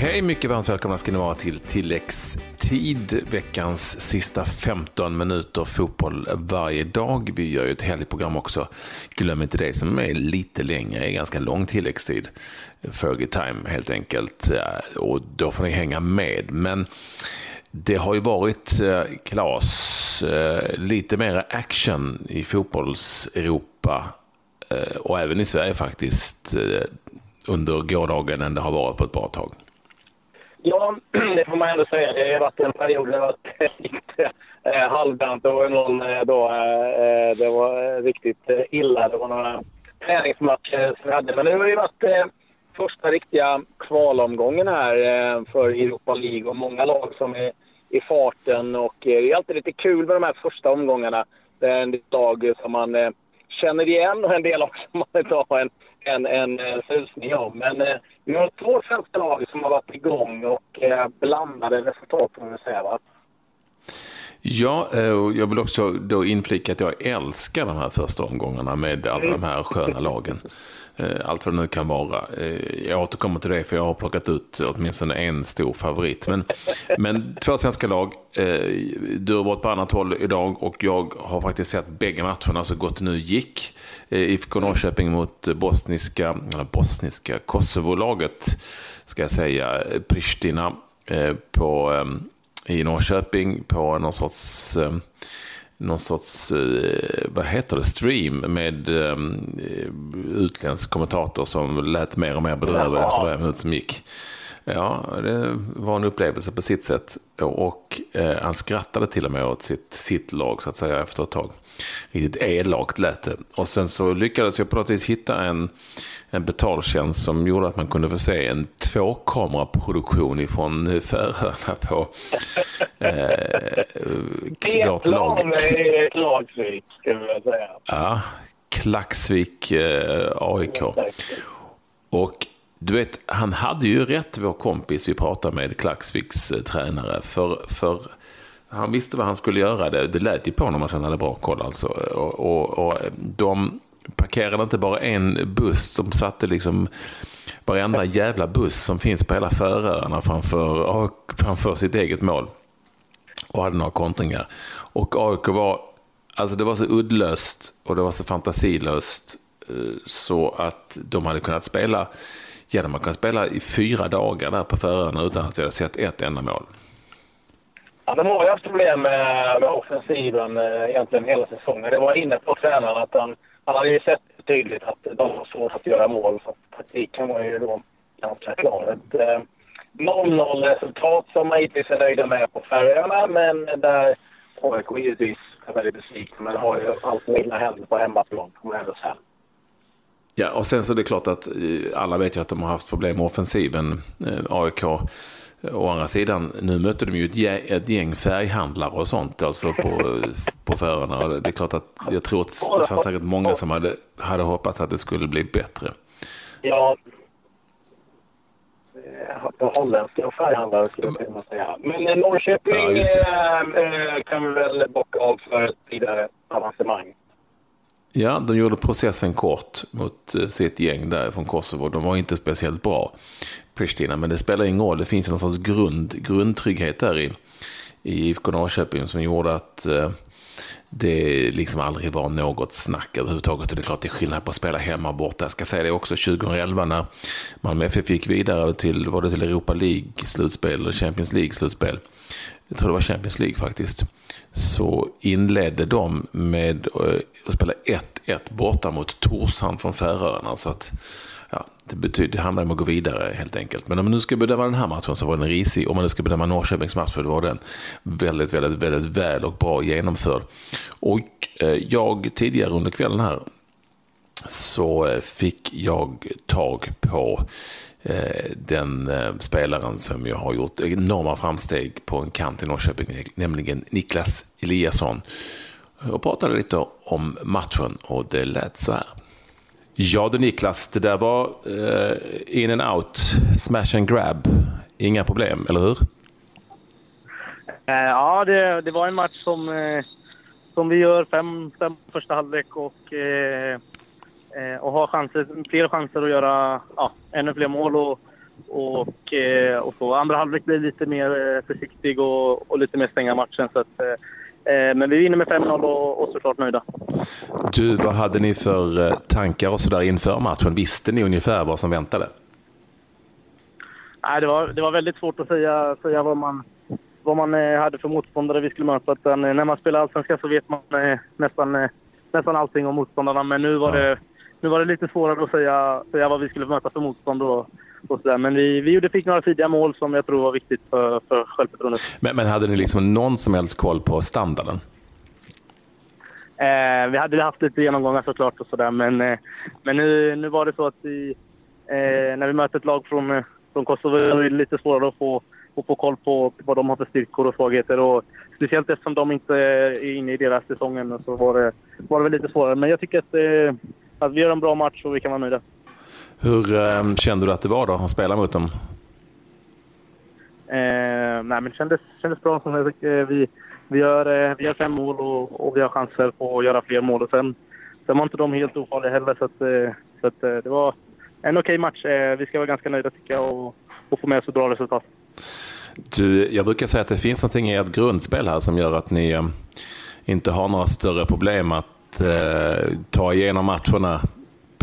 hej! Mycket varmt välkomna ska ni vara till tilläggstid. Veckans sista 15 minuter fotboll varje dag. Vi gör ju ett helgprogram också. Glöm inte det som är lite längre, ganska lång tilläggstid. Fergie time helt enkelt. Och då får ni hänga med. Men det har ju varit, eh, Klas, eh, lite mer action i fotbolls-Europa eh, och även i Sverige faktiskt under gårdagen än det har varit på ett bra tag. Ja, det får man ändå säga. Det har varit en period där det har varit lite eh, halvdant. Det var någon eh, då, eh, eh det var eh, riktigt eh, illa. Det var några träningsmatcher som vi hade. Men nu har det varit eh, första riktiga kvalomgången här eh, för Europa League och många lag som är i farten. Och eh, det är alltid lite kul med de här första omgångarna. Det är en lag som man eh, känner igen och en del också man inte har en en, en eh, susning om. Men eh, vi har två svenska lag som har varit igång och eh, blandade resultat får man säga. Va? Ja, eh, och jag vill också då inflika att jag älskar de här första omgångarna med alla de här sköna lagen. Eh, allt vad det nu kan vara. Eh, jag återkommer till det för jag har plockat ut åtminstone en stor favorit. Men, men två svenska lag. Eh, du har varit på annat håll idag och jag har faktiskt sett bägge matcherna så gott det nu gick. IFK Norrköping mot bosniska, eller bosniska Kosovo-laget ska jag säga, Pristina på i Norrköping på någon sorts, någon sorts eh, vad heter det, stream med eh, utländsk kommentator som lät mer och mer bedrövad efter varje minut som gick. Ja, det var en upplevelse på sitt sätt. Och eh, han skrattade till och med åt sitt, sitt lag så att säga efter ett tag. Riktigt elakt lät det. Och sen så lyckades jag på något vis hitta en, en betaltjänst som gjorde att man kunde få se en tvåkameraproduktion ifrån Färöarna på eh, vårt lag. Klagsvik, skulle jag säga. Ja, Klagsvik eh, AIK. Och du vet, han hade ju rätt, vår kompis vi pratade med, Klaxviks eh, tränare. För, för han visste vad han skulle göra. Det, det lät ju på honom att han hade bra koll alltså. Och, och, och eh, de parkerade inte bara en buss, de satte liksom varenda jävla buss som finns på hela Färöarna framför, framför sitt eget mål. Och hade några kontringar. Och AIK var, alltså det var så uddlöst och det var så fantasilöst eh, så att de hade kunnat spela, ja man kan spela i fyra dagar där på Färöarna utan att vi hade sett ett enda mål. Ja, de har ju haft problem med, med offensiven eh, egentligen hela säsongen. Det var inne på tränaren att han, han hade ju sett tydligt att de har svårt att göra mål. Så taktiken var ju då ganska klar. Ett eh, 0-0-resultat som man givetvis är nöjda med på Färöarna, men där AIK givetvis är väldigt besvikna. Men har ju allt i egna händer på hemmaplan, får man ändå säga. Ja, och sen så är det klart att eh, alla vet ju att de har haft problem med offensiven, eh, AIK. Å andra sidan, nu mötte de ju ett gäng, ett gäng färghandlare och sånt alltså på, på Färöarna. Det är klart att jag tror att det fanns säkert många som hade, hade hoppats att det skulle bli bättre. Ja, holländska färghandlare skulle jag kunna säga. Men Norrköping ja, äh, kan vi väl bocka av för ett vidare avancemang. Ja, de gjorde processen kort mot eh, sitt gäng där från Kosovo. De var inte speciellt bra. Pristina. Men det spelar ingen roll. Det finns en sorts grund, grundtrygghet där i, i IFK Norrköping som gjorde att eh, det liksom aldrig var något snack överhuvudtaget. Och det är klart det är skillnad på att spela hemma och borta. Jag ska säga det också 2011 när Malmö FF gick vidare till, var det till Europa League-slutspel eller Champions League-slutspel. Jag tror det var Champions League faktiskt. Så inledde de med eh, att spela 1-1 borta mot Torshamn från Färöarna. Så att det, betyder, det handlar om att gå vidare helt enkelt. Men om man nu ska bedöma den här matchen så var den risig. Om man nu ska bedöma Norrköpings match så var den väldigt, väldigt, väldigt väl och bra genomförd. Och eh, jag tidigare under kvällen här så eh, fick jag tag på eh, den spelaren som jag har gjort enorma framsteg på en kant i Norrköping, nämligen Niklas Eliasson. Och pratade lite om matchen och det lät så här. Ja du Niklas, det där var uh, in and out, smash and grab. Inga problem, eller hur? Uh, ja, det, det, var en match som, uh, som vi gör fem, fem första halvlek och, och har chanser, fler chanser att göra ja, ännu fler mål. Och och, och så. Andra halvlek blir lite mer försiktig och, och lite mer stänga matchen. Så att, men vi vinner med 5-0 och, och såklart nöjda. Du, vad hade ni för tankar och så där inför matchen? Visste ni ungefär vad som väntade? Nej, det, var, det var väldigt svårt att säga, säga vad, man, vad man hade för motståndare vi skulle möta. Utan, när man spelar allsvenskan så vet man nästan, nästan allting om motståndarna. Men nu var, det, nu var det lite svårare att säga, säga vad vi skulle möta för motstånd. Och, och så Men vi, vi fick några tidiga mål som jag tror var viktigt för, för självförtroendet. Men, men hade ni liksom någon som helst koll på standarden? Eh, vi hade haft lite genomgångar såklart och sådär men, eh, men nu, nu var det så att vi, eh, när vi möter ett lag från, eh, från Kosovo är det lite svårare att få, att få koll på vad de har för styrkor och svagheter. Och speciellt eftersom de inte är inne i deras säsongen så var det, var det väl lite svårare. Men jag tycker att, eh, att vi gör en bra match och vi kan vara nöjda. Hur eh, kände du att det var då att spela mot dem? Eh, nej, men det kändes, kändes bra. Som jag, eh, vi, vi, gör, eh, vi gör fem mål och, och, vi har chanser på att göra fler mål. Och sen, sen var inte de helt ofarliga heller. Så, att, eh, så att, eh, det var en okej okay match. vi ska vara ganska nöjda tycker jag och, och få med oss ett bra resultat. Du, jag brukar säga att det finns någonting i ert grundspel här som gör att ni inte har några större problem att ta igenom matcherna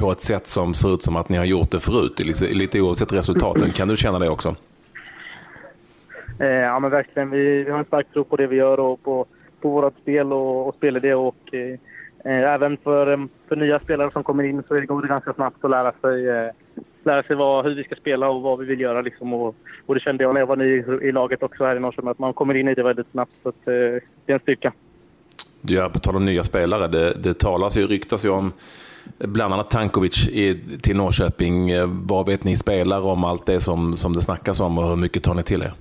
på ett sätt som ser ut som att ni har gjort det förut, lite oavsett resultaten. Kan du känna det också? Eh, ja, men verkligen. Vi, vi har en stark tro på det vi gör och på, på vårt spel och, och spelidé. Och, eh, eh, även för, eh, för nya spelare som kommer in så går det ganska snabbt att lära sig, eh, lära sig vad, hur vi ska spela och vad vi vill göra. Liksom. Och, och det kände jag när jag var ny i laget också här i Norrköping, att man kommer in i det väldigt snabbt. Så att, det är en styrka. Ja, på tal om nya spelare, det, det talas ju, ryktas ju om bland annat Tankovic i, till Norrköping. Vad vet ni spelare om allt det som, som det snackas om och hur mycket tar ni till er?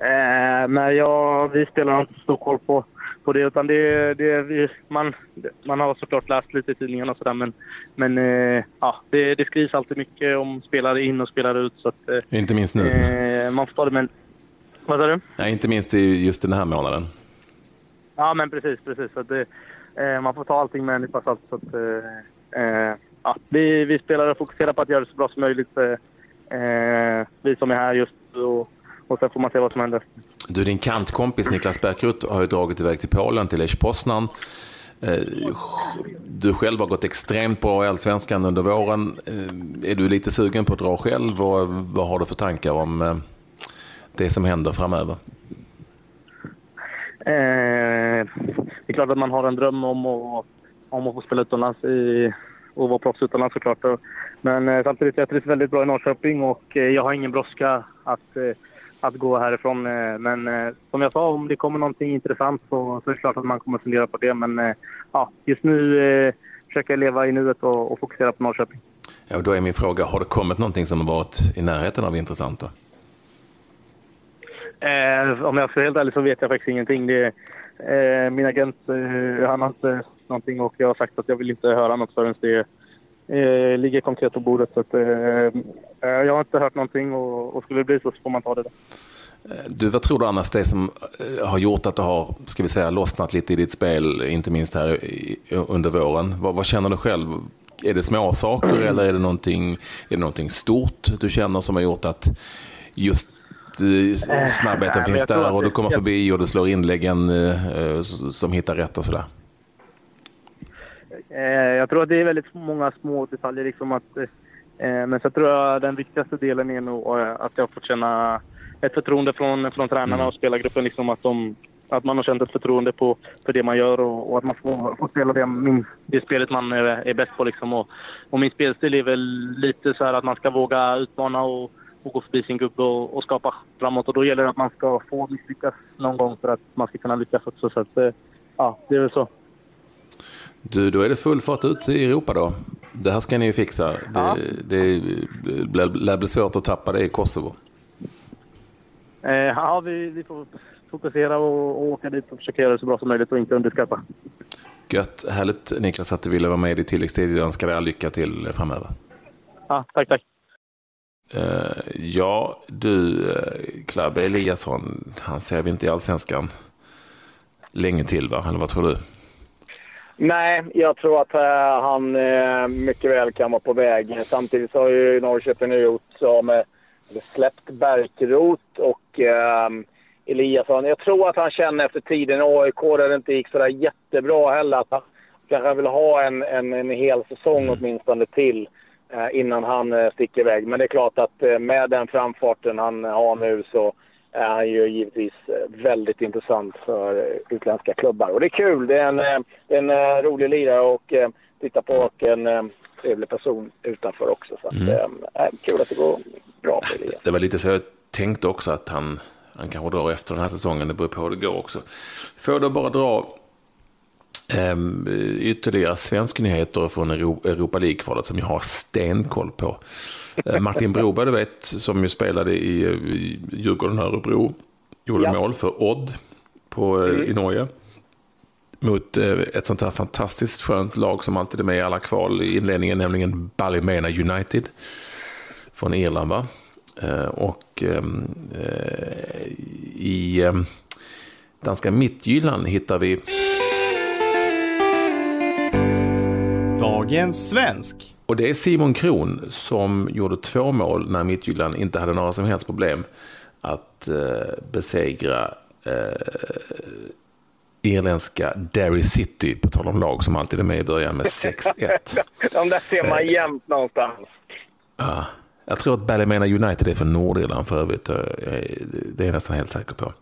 Eh, nej, ja, vi spelar inte stor koll på, på det. Utan det, det, vi, man, man har såklart läst lite i tidningarna och sådär. Men, men eh, ja, det, det, skrivs alltid mycket om spelare in och spelare ut. Så att, eh, inte minst nu. Eh, man får ta det med Vad sa du? Nej, inte minst just den här månaden. Ja, men precis. precis. Så det, man får ta allting med en nypa salt. Så att, eh, eh, ja, vi, vi spelare fokuserar på att göra det så bra som möjligt. Eh, vi som är här just och, och sen får man se vad som händer. Du, din kantkompis Niklas Bärkroth har ju dragit iväg till Polen, till Lech Poznan. Eh, du själv har gått extremt bra i Allsvenskan under våren. Är du lite sugen på att dra själv och vad har du för tankar om det som händer framöver? Eh, det är klart att man har en dröm om att, om att få spela utomlands i, och vara proffs utomlands såklart. Men eh, samtidigt jag trivs väldigt bra i Norrköping och eh, jag har ingen brådska att, eh, att gå härifrån. Men som jag sa, om det kommer någonting intressant så, så är det klart att man kommer fundera på det. Men ja, just nu försöker jag leva i nuet och, och fokusera på Norrköping. Ja, och då är min fråga, har det kommit någonting som har varit i närheten av intressant? Då? Eh, om jag ska vara helt ärlig så vet jag faktiskt ingenting. Det, eh, min agent eh, han har inte någonting och jag har sagt att jag vill inte höra något förrän det eh, ligger konkret på bordet. Så att, eh, eh, jag har inte hört någonting och, och skulle det bli så, så får man ta det. Då. Du, vad tror du annars det som har gjort att du har, ska vi säga, lossnat lite i ditt spel, inte minst här under våren? Vad, vad känner du själv? Är det små saker mm. eller är det, någonting, är det någonting stort du känner som har gjort att just Eh, snabbheten finns där och du kommer förbi och du slår inläggen eh, som hittar rätt och sådär? Eh, jag tror att det är väldigt många små detaljer. Liksom att, men så tror jag den viktigaste delen är nog att jag har fått känna ett förtroende från, från tränarna mm. och spelargruppen. Liksom att, de, att man har känt ett förtroende på, för det man gör och, och att man får, får spela det, min, det spelet man är, är bäst på. Liksom. Och, och min spelstil är väl lite så att man ska våga utmana och och gå förbi sin gubbe och, och, skapa framåt. Och då gäller det att man ska få misslyckas någon gång för att man ska kunna lyckas också. Så att, eh, ja, det är väl så. Du, då är det full fart ut i Europa då. Det här ska ni ju fixa. Det, ja. det, det lär bli svårt att tappa det i Kosovo. Eh, ja, vi, vi får fokusera och, och åka dit och försöka göra det så bra som möjligt och inte underskatta. Gött. Härligt Niklas att du ville vara med i tilläggstid. Jag önskar dig all lycka till framöver. Ja, tack, tack. Uh, ja, du, uh, Klabbe Eliasson, han ser vi inte i Allsvenskan länge till va? Eller vad tror du? Nej, jag tror att uh, han uh, mycket väl kan vara på väg. Samtidigt så har ju Norrköping nu gjort med släppt Bärkroth och Eliasson. Jag tror att han känner efter tiden i AIK där det inte gick sådär jättebra heller att han kanske vill ha en, en, en hel säsong mm. åtminstone till innan han sticker iväg. Men det är klart att med den framfarten han har nu så är han ju givetvis väldigt intressant för utländska klubbar. Och det är kul. Det är en, en rolig lirare att titta på och en trevlig person utanför också. Så att, mm. äh, kul att det går bra för Elias. Det var lite så jag tänkte också att han, han kanske drar efter den här säsongen. Det beror på hur det går också. Får jag då bara dra Um, ytterligare svensknyheter från Europa League-kvalet som jag har stenkoll på. Uh, Martin Broberg, du vet, som ju spelade i, i Djurgården och Örebro, gjorde ja. mål för Odd på, uh, mm. i Norge. Mot uh, ett sånt här fantastiskt skönt lag som alltid är med i alla kval i inledningen, nämligen Ballymena United. Från Irland va? och um, i danska Mittjylland hittar vi Dagens svensk. Och det är Simon Kron som gjorde två mål när Midtjylland inte hade några som helst problem att eh, besegra eh, irländska Derry City, på tal om lag som alltid är med i början med 6-1. De där ser man jämt någonstans. Ja, jag tror att Ballymena United är från Nordirland för övrigt. Det är jag nästan helt säker på.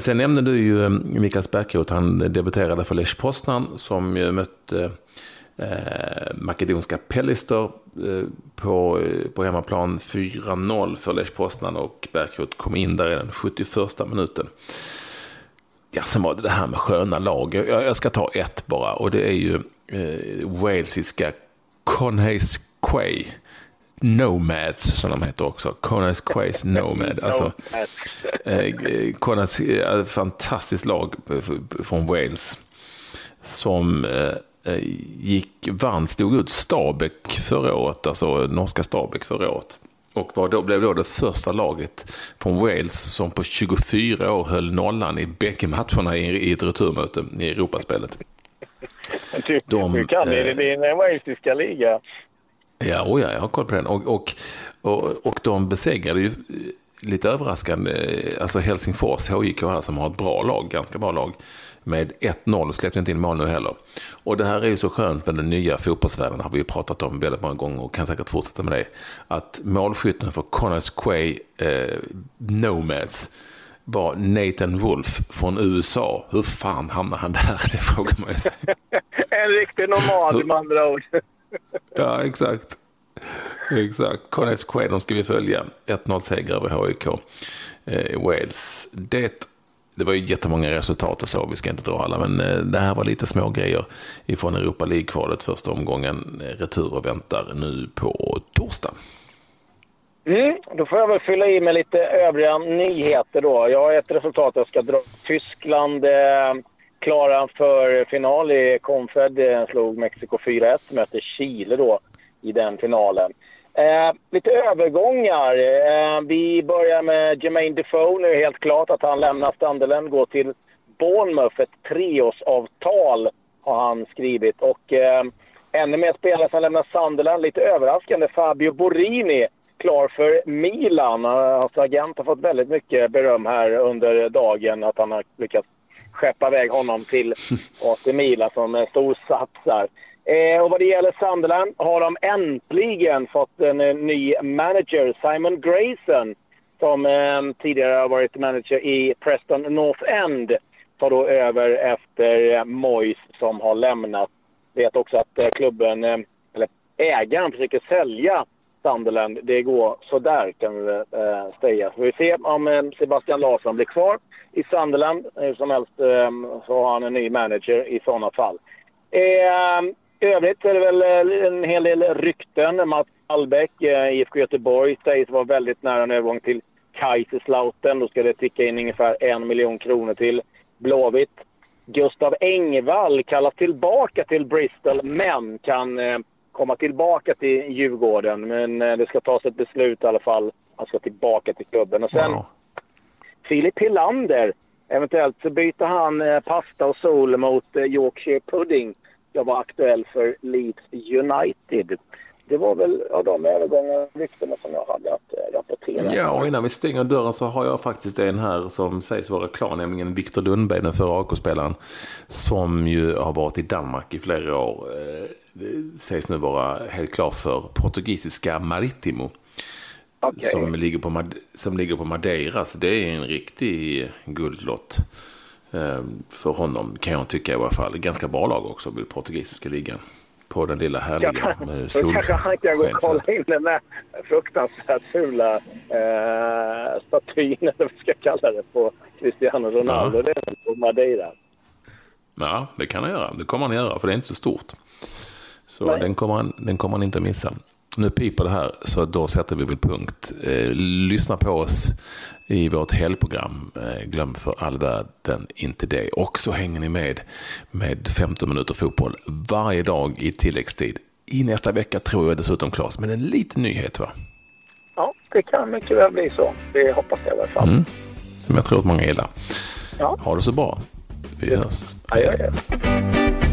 Sen nämnde du ju eh, Mikael Bärkroth, han debuterade för Lech Poznan som mötte eh, makedonska Pellister eh, på, eh, på hemmaplan 4-0 för Lech Poznan och Bärkroth kom in där i den 71 minuten. Ja, sen var det det här med sköna lag. Jag, jag ska ta ett bara och det är ju eh, walesiska Conhays Quay. Nomads som de heter också. Conas Quays Nomad. Alltså, eh, Conas, eh, fantastiskt lag från Wales. Som eh, Eh, gick, vann, stod ut Stabäck förra året, alltså norska Stabäck förra året. Och var då, blev då det första laget från Wales som på 24 år höll nollan i bägge matcherna i, i ett returmöte i Europaspelet. Du, De, du kan det i eh, din walesiska liga. Ja, oh ja, jag har koll på den. Och, och, och, och de besegrade ju lite överraskande, alltså Helsingfors HJK här som har ett bra lag, ganska bra lag med 1-0, släppte inte in mål nu heller. Och det här är ju så skönt med den nya fotbollsvärlden, har vi ju pratat om väldigt många gånger och kan säkert fortsätta med det. Att målskytten för Connors Quay eh, Nomads var Nathan Wolf från USA. Hur fan hamnade han där? Det frågar man sig. en riktig normal med andra ord. ja, exakt. Exakt. Connors de ska vi följa. 1-0 seger över HIK eh, Wales. Det det var ju jättemånga resultat och så, vi ska inte dra alla, men eh, det här var lite små grejer ifrån Europa League-kvalet första omgången. Eh, retur och väntar nu på torsdag. Mm, då får jag väl fylla i med lite övriga nyheter då. Jag har ett resultat jag ska dra. Tyskland eh, klara för final i Confed. Eh, slog Mexiko 4-1, möter Chile då i den finalen. Eh, lite övergångar. Eh, vi börjar med Jermaine Defoe. Nu är det helt klart att han lämnar Sunderland, går till Bournemouth. Ett treårsavtal har han skrivit. Och eh, ännu mer spelare som lämnar Sunderland. Lite överraskande. Fabio Borini klar för Milan. Hans agent har fått väldigt mycket beröm här under dagen att han har lyckats skeppa iväg honom till AC Milan som en stor satsar. Eh, och vad det gäller Sunderland har de äntligen fått en, en eh, ny manager, Simon Grayson, som eh, tidigare har varit manager i Preston North End. Tar då över efter eh, Moyes som har lämnat. Vet också att eh, klubben, eh, eller ägaren, försöker sälja Sunderland. Det går sådär kan vi eh, säga. Så vi ser om eh, Sebastian Larsson blir kvar i Sunderland. Hur som helst eh, så har han en ny manager i sådana fall. Eh, i övrigt är det väl eh, en hel del rykten. Mats Hallbäck, eh, IFK Göteborg, sägs vara väldigt nära en övergång till Kaiserslautern. Då ska det ticka in ungefär en miljon kronor till Blåvitt. Gustav Engvall kallas tillbaka till Bristol, men kan eh, komma tillbaka till Djurgården. Men det ska tas ett beslut i alla fall. Han ska tillbaka till klubben. Och sen wow. Filip Hylander. Eventuellt så byter han pasta och sol mot Yorkshire pudding jag var aktuell för Leeds United. Det var väl av de övergångar ryktena som jag hade att eh, rapportera. Ja, och innan vi stänger dörren så har jag faktiskt en här som sägs vara klar, nämligen Viktor Lundberg, den förra AK-spelaren, som ju har varit i Danmark i flera år. Eh, sägs nu vara helt klar för portugisiska Maritimo. Okay. Som, ligger på, som ligger på Madeira, så det är en riktig guldlott. Eh, för honom kan jag tycka i alla fall. Ganska bra lag också, i portugisiska ligan på den lilla härliga ja, med sol. Då kanske han kan gå och kolla in den där fruktansvärt fula eh, statyn, eller vad vi ska kalla det, på Cristiano Ronaldo. Ja. Det är på Madeira. Ja, det kan han göra. Det kommer han göra, för det är inte så stort. Så den kommer, han, den kommer han inte missa. Nu piper det här, så då sätter vi väl punkt. Eh, lyssna på oss i vårt helgprogram. Eh, glöm för all världen inte det. Och så hänger ni med med 15 minuter fotboll varje dag i tilläggstid. I nästa vecka tror jag dessutom Claes, men en liten nyhet va? Ja, det kan mycket väl bli så. Det hoppas jag i alla fall. Mm. Som jag tror att många gillar. Ja. Ha det så bra. Vi hörs. Ja.